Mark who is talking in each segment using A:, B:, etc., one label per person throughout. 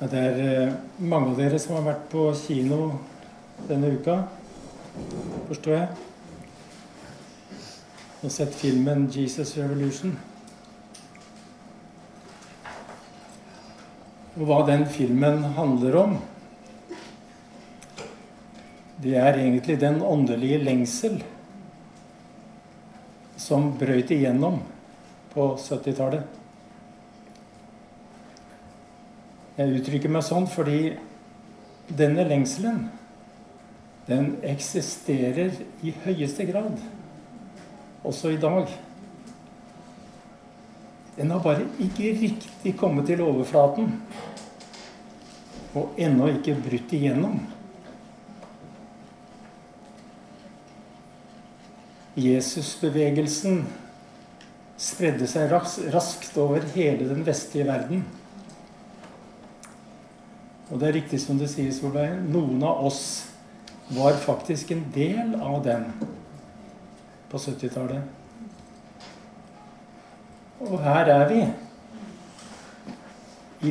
A: Ja, Det er eh, mange av dere som har vært på kino denne uka, forstår jeg. Og sett filmen 'Jesus Revolution'. Og hva den filmen handler om, det er egentlig den åndelige lengsel som brøyt igjennom på 70-tallet. Jeg uttrykker meg sånn fordi denne lengselen, den eksisterer i høyeste grad, også i dag. Den har bare ikke riktig kommet til overflaten, og ennå ikke brutt igjennom. Jesusbevegelsen spredde seg raskt over hele den vestlige verden. Og det er riktig som det sies, Solveig. Noen av oss var faktisk en del av den på 70-tallet. Og her er vi.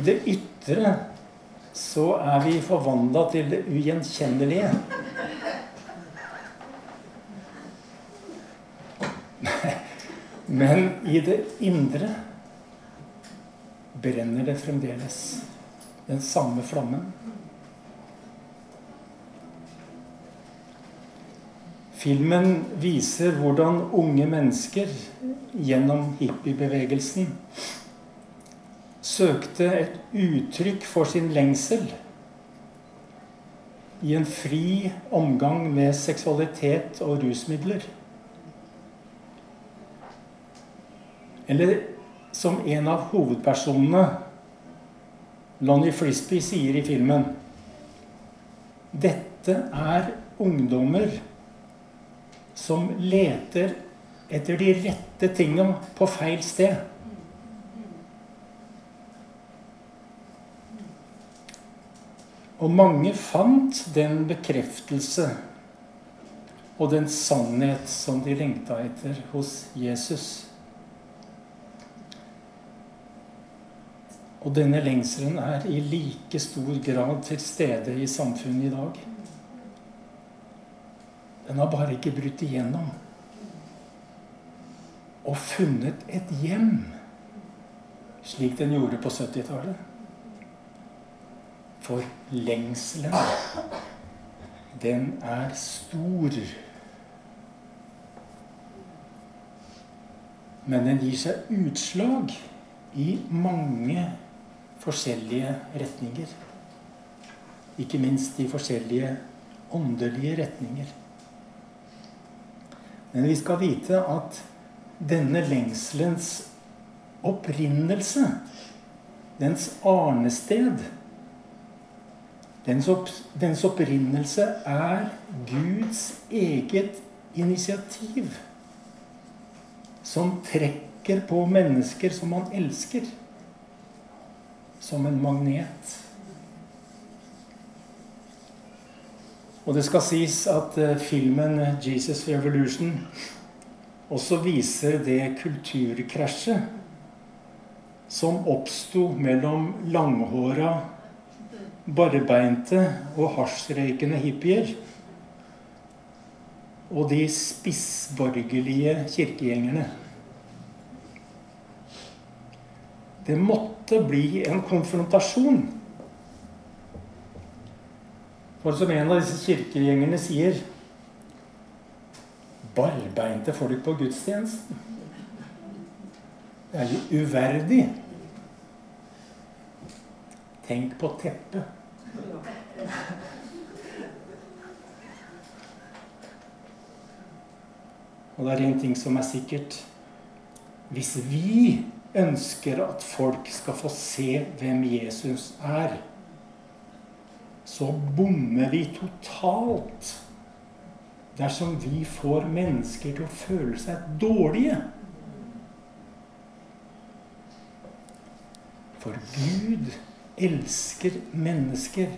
A: I det ytre så er vi forvandla til det ugjenkjennelige. Men i det indre brenner det fremdeles den samme flammen. Filmen viser hvordan unge mennesker gjennom hippiebevegelsen søkte et uttrykk for sin lengsel i en fri omgang med seksualitet og rusmidler. Eller som en av hovedpersonene, Lonnie Frisbee, sier i filmen Dette er ungdommer som leter etter de rette tingene på feil sted. Og mange fant den bekreftelse og den sannhet som de lengta etter hos Jesus. Og denne lengselen er i like stor grad til stede i samfunnet i dag. Den har bare ikke brutt igjennom. Og funnet et hjem, slik den gjorde på 70-tallet. For lengselen, den er stor. Men den gir seg utslag i mange forskjellige retninger. Ikke minst i forskjellige åndelige retninger. Men vi skal vite at denne lengselens opprinnelse, dens arnested dens, opp, dens opprinnelse er Guds eget initiativ. Som trekker på mennesker som han elsker. Som en magnet. Og det skal sies at eh, filmen 'Jesus Revolution' også viser det kulturkrasjet som oppsto mellom langhåra, barbeinte og hasjrøykende hippier og de spissborgerlige kirkegjengerne. Det måtte bli en konfrontasjon. For som en av disse kirkegjengerne sier Barbeinte folk på gudstjenesten. Det er jo uverdig. Tenk på teppet. Og det er en ting som er sikkert. Hvis vi ønsker at folk skal få se hvem Jesus er, så bommer vi totalt dersom vi får mennesker til å føle seg dårlige. For Gud elsker mennesker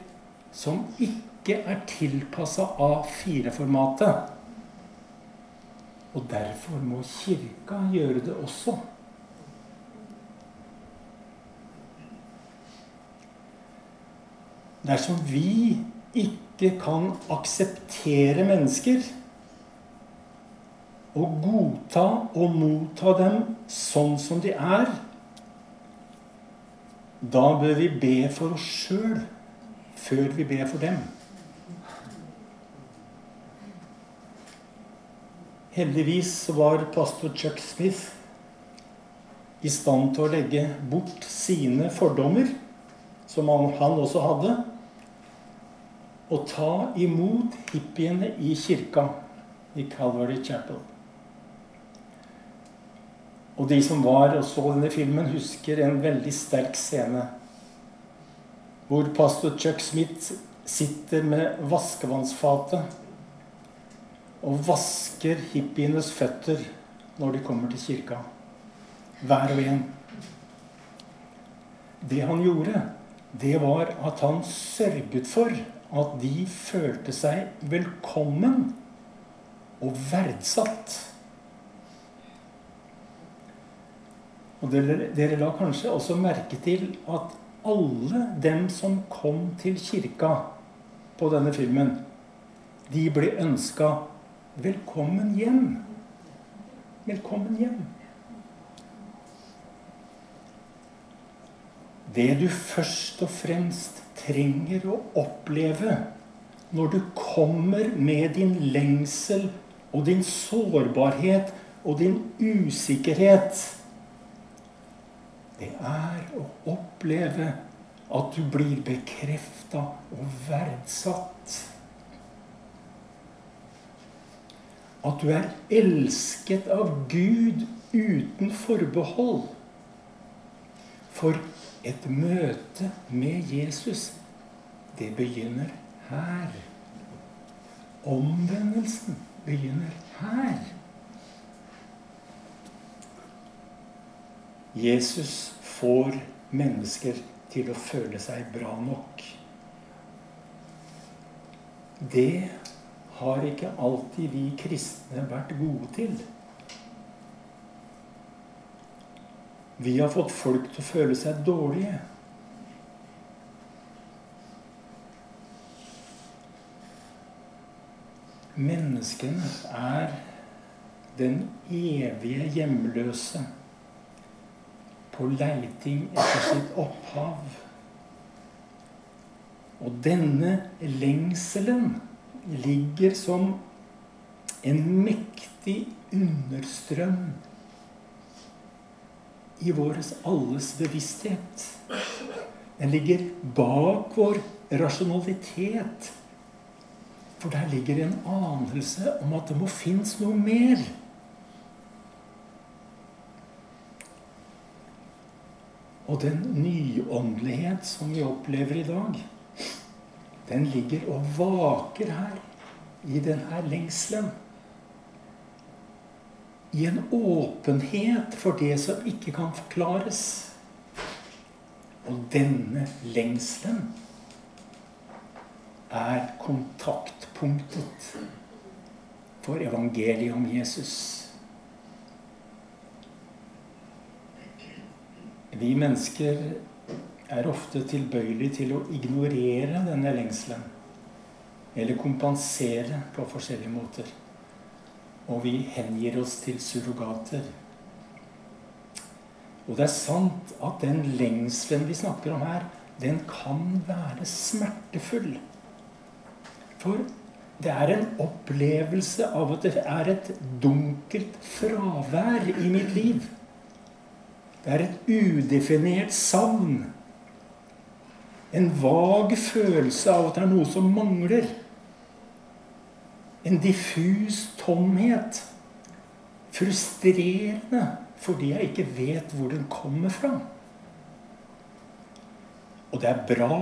A: som ikke er tilpassa A4-formatet. Og derfor må Kirka gjøre det også. Dersom vi ikke kan akseptere mennesker og godta og motta dem sånn som de er, da bør vi be for oss sjøl før vi ber for dem. Heldigvis var pastor Chuck Smith i stand til å legge bort sine fordommer, som han også hadde, og ta imot hippiene i kirka i Calvary Chapel. Og de som var og så denne filmen, husker en veldig sterk scene. Hvor pastor Chuck Smith sitter med vaskevannsfatet og vasker hippienes føtter når de kommer til kirka. Hver og en. Det han gjorde, det var at han sørget for at de følte seg velkommen og verdsatt. Og dere, dere la kanskje også merke til at alle dem som kom til kirka på denne filmen, de ble ønska velkommen hjem. Velkommen hjem. Det du først og fremst trenger å oppleve når du kommer med din lengsel og din sårbarhet og din usikkerhet det er å oppleve at du blir bekrefta og verdsatt. At du er elsket av Gud uten forbehold. For et møte med Jesus, det begynner her. Omvendelsen begynner her. Jesus får mennesker til å føle seg bra nok. Det har ikke alltid vi kristne vært gode til. Vi har fått folk til å føle seg dårlige. Menneskene er den evige hjemløse på leiting etter sitt opphav. Og denne lengselen ligger som en mektig understrøm i vår alles bevissthet. Den ligger bak vår rasjonalitet. For der ligger en anelse om at det må finnes noe mer. Og den nyåndelighet som vi opplever i dag, den ligger og vaker her. I denne lengselen. I en åpenhet for det som ikke kan forklares. Og denne lengselen er kontaktpunktet for evangeliet om Jesus. Vi mennesker er ofte tilbøyelige til å ignorere denne lengselen. Eller kompensere på forskjellige måter. Og vi hengir oss til surrogater. Og det er sant at den lengselen vi snakker om her, den kan være smertefull. For det er en opplevelse av at det er et dunkelt fravær i mitt liv. Det er et udefinert savn. En vag følelse av at det er noe som mangler. En diffus tomhet. Frustrerende fordi jeg ikke vet hvor den kommer fra. Og det er bra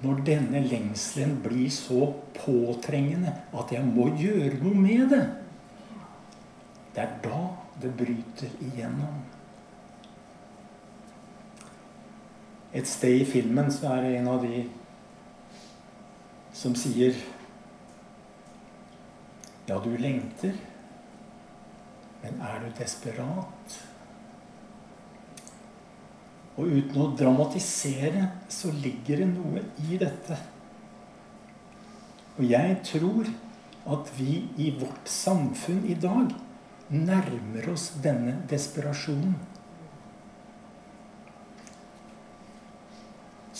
A: når denne lengselen blir så påtrengende at jeg må gjøre noe med det. Det er da det bryter igjennom. Et sted i filmen så er det en av de som sier Ja, du lengter, men er du desperat? Og uten å dramatisere så ligger det noe i dette. Og jeg tror at vi i vårt samfunn i dag nærmer oss denne desperasjonen.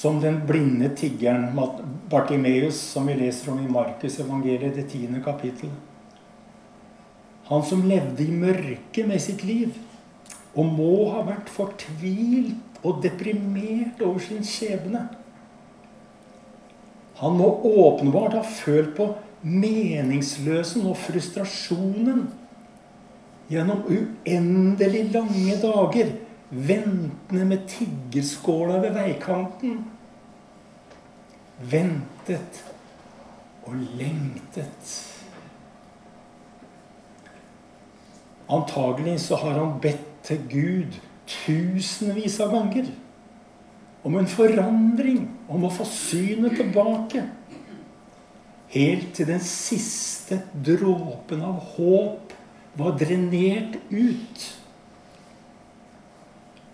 A: Som den blinde tiggeren Bartimeus, som vi leser om i Markus evangeliet, det tiende kapittel. Han som levde i mørket med sitt liv, og må ha vært fortvilt og deprimert over sin skjebne. Han må åpenbart ha følt på meningsløsen og frustrasjonen gjennom uendelig lange dager ventende med tiggerskåla ved veikanten. Ventet og lengtet. Antagelig så har han bedt til Gud tusenvis av ganger om en forandring, om å få synet tilbake. Helt til den siste dråpen av håp var drenert ut.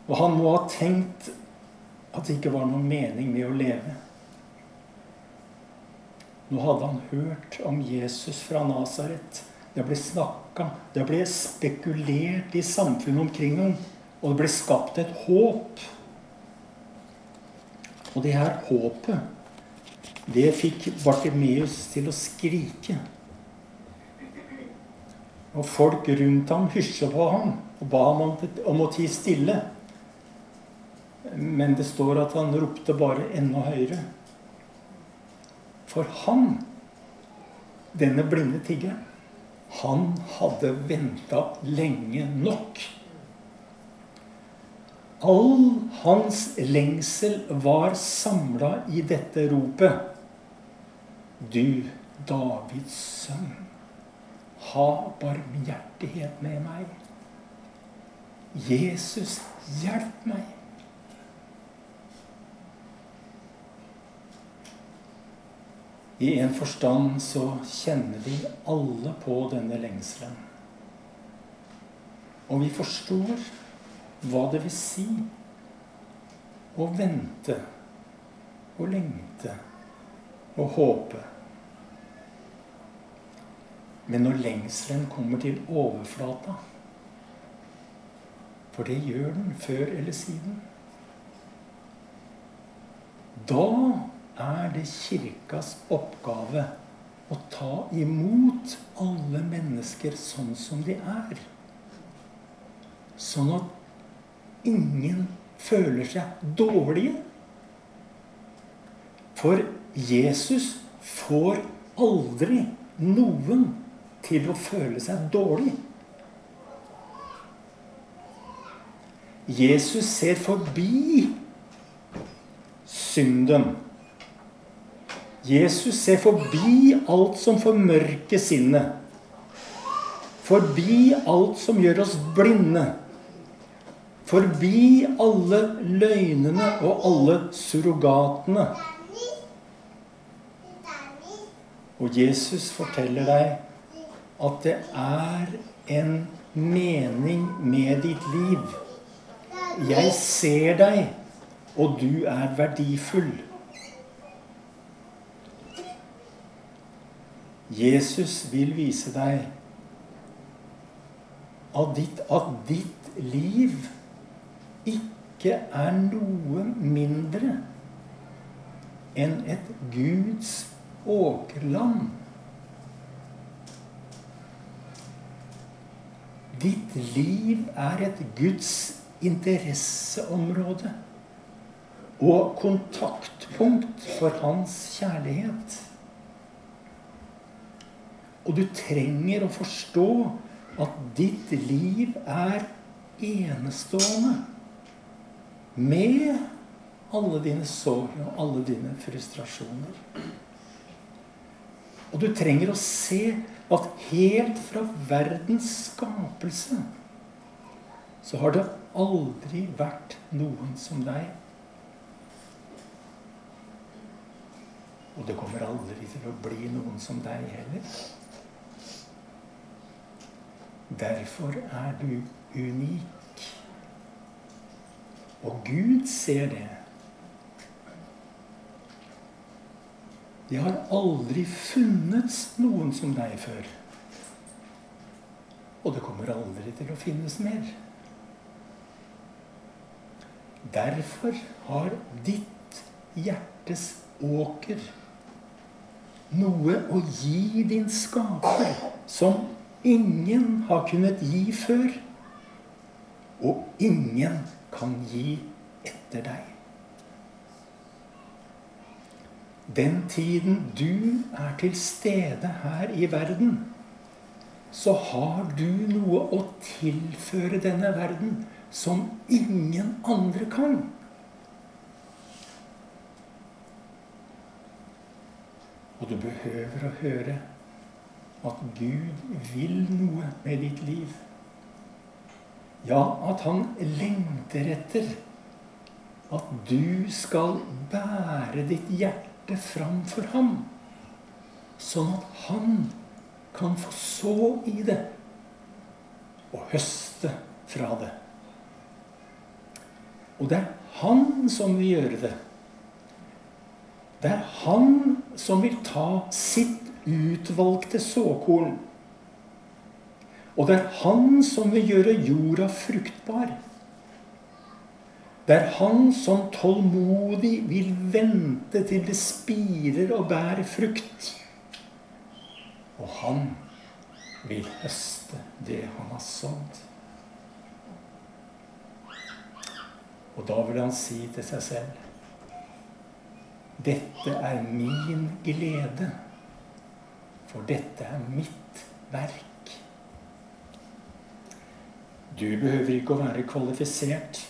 A: Og han må ha tenkt at det ikke var noen mening med å leve. Nå hadde han hørt om Jesus fra Nasaret. Det ble snakka, det ble spekulert i samfunnet omkring ham. Og det ble skapt et håp. Og det her håpet, det fikk Bartimeus til å skrike. Og folk rundt ham hysja på ham og ba ham om å tie stille. Men det står at han ropte bare enda høyere. For han, denne blinde tiggeren, han hadde venta lenge nok. All hans lengsel var samla i dette ropet. Du, Davids sønn, ha barmhjertighet med meg. Jesus, hjelp meg. I en forstand så kjenner vi alle på denne lengselen. Og vi forstår hva det vil si å vente og lengte og håpe. Men når lengselen kommer til overflata For det gjør den før eller siden. Da er det kirkas oppgave å ta imot alle mennesker sånn som de er. Sånn at ingen føler seg dårlige. For Jesus får aldri noen til å føle seg dårlig. Jesus ser forbi synden. Jesus ser forbi alt som formørker sinnet. Forbi alt som gjør oss blinde. Forbi alle løgnene og alle surrogatene. Og Jesus forteller deg at det er en mening med ditt liv. Jeg ser deg, og du er verdifull. Jesus vil vise deg at ditt, at ditt liv ikke er noe mindre enn et Guds åkerland. Ditt liv er et Guds interesseområde og kontaktpunkt for hans kjærlighet. Og du trenger å forstå at ditt liv er enestående. Med alle dine sår og alle dine frustrasjoner. Og du trenger å se at helt fra verdens skapelse så har det aldri vært noen som deg. Og det kommer aldri til å bli noen som deg heller. Derfor er du unik. Og Gud ser det. Det har aldri funnes noen som deg før. Og det kommer aldri til å finnes mer. Derfor har ditt hjertes åker noe å gi din skaper som ingen har kunnet gi før, og ingen kan gi etter deg. Den tiden du er til stede her i verden, så har du noe å tilføre denne verden som ingen andre kan. Og du behøver å høre at Gud vil noe med ditt liv. Ja, at han lengter etter at du skal bære ditt hjerte fram for ham. Sånn at han kan få så i det og høste fra det. Og det er han som vil gjøre det. Det er han som vil ta sitt utvalgte såkorn. Og det er han som vil gjøre jorda fruktbar. Det er han som tålmodig vil vente til det spirer og bærer frukt. Og han vil høste det han har sådd. Og da vil han si til seg selv Dette er min glede, for dette er mitt verk. Du behøver ikke å være kvalifisert.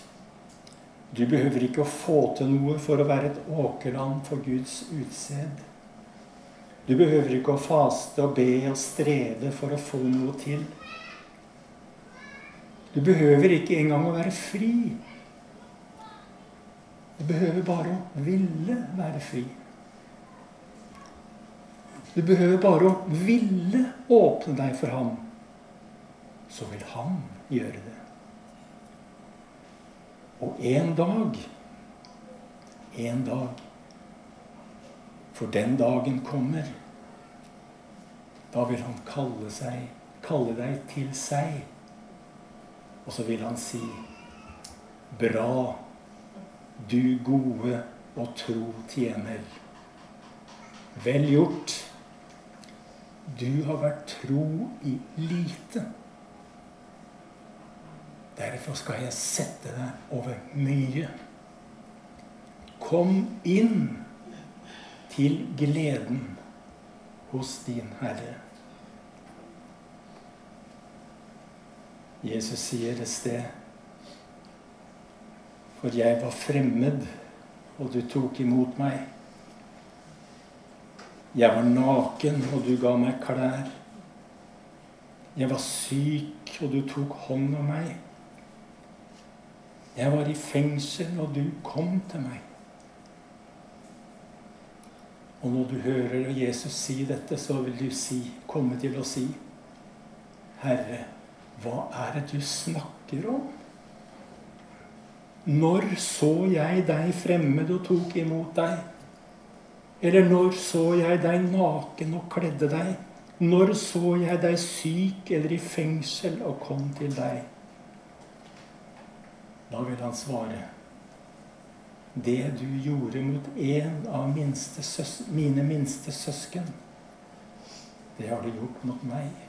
A: Du behøver ikke å få til noe for å være et åkerland for Guds utsed. Du behøver ikke å faste og be og streve for å få noe til. Du behøver ikke engang å være fri. Du behøver bare å ville være fri. Du behøver bare å ville åpne deg for ham. Så vil han gjøre det. Og en dag En dag For den dagen kommer. Da vil han kalle, seg, kalle deg til seg. Og så vil han si Bra du gode og tro tjener. Vel gjort. Du har vært tro i lite. Derfor skal jeg sette deg over mye. Kom inn til gleden hos din Herre. Jesus sier et sted for jeg var fremmed, og du tok imot meg. Jeg var naken, og du ga meg klær. Jeg var syk, og du tok hånd om meg. Jeg var i fengsel, og du kom til meg. Og når du hører Jesus si dette, så vil du si, komme til å si, Herre, hva er det du snakker om? Når så jeg deg fremmed og tok imot deg? Eller når så jeg deg naken og kledde deg? Når så jeg deg syk eller i fengsel og kom til deg? Da vil han svare Det du gjorde mot en av minste mine minste søsken, det har du gjort mot meg.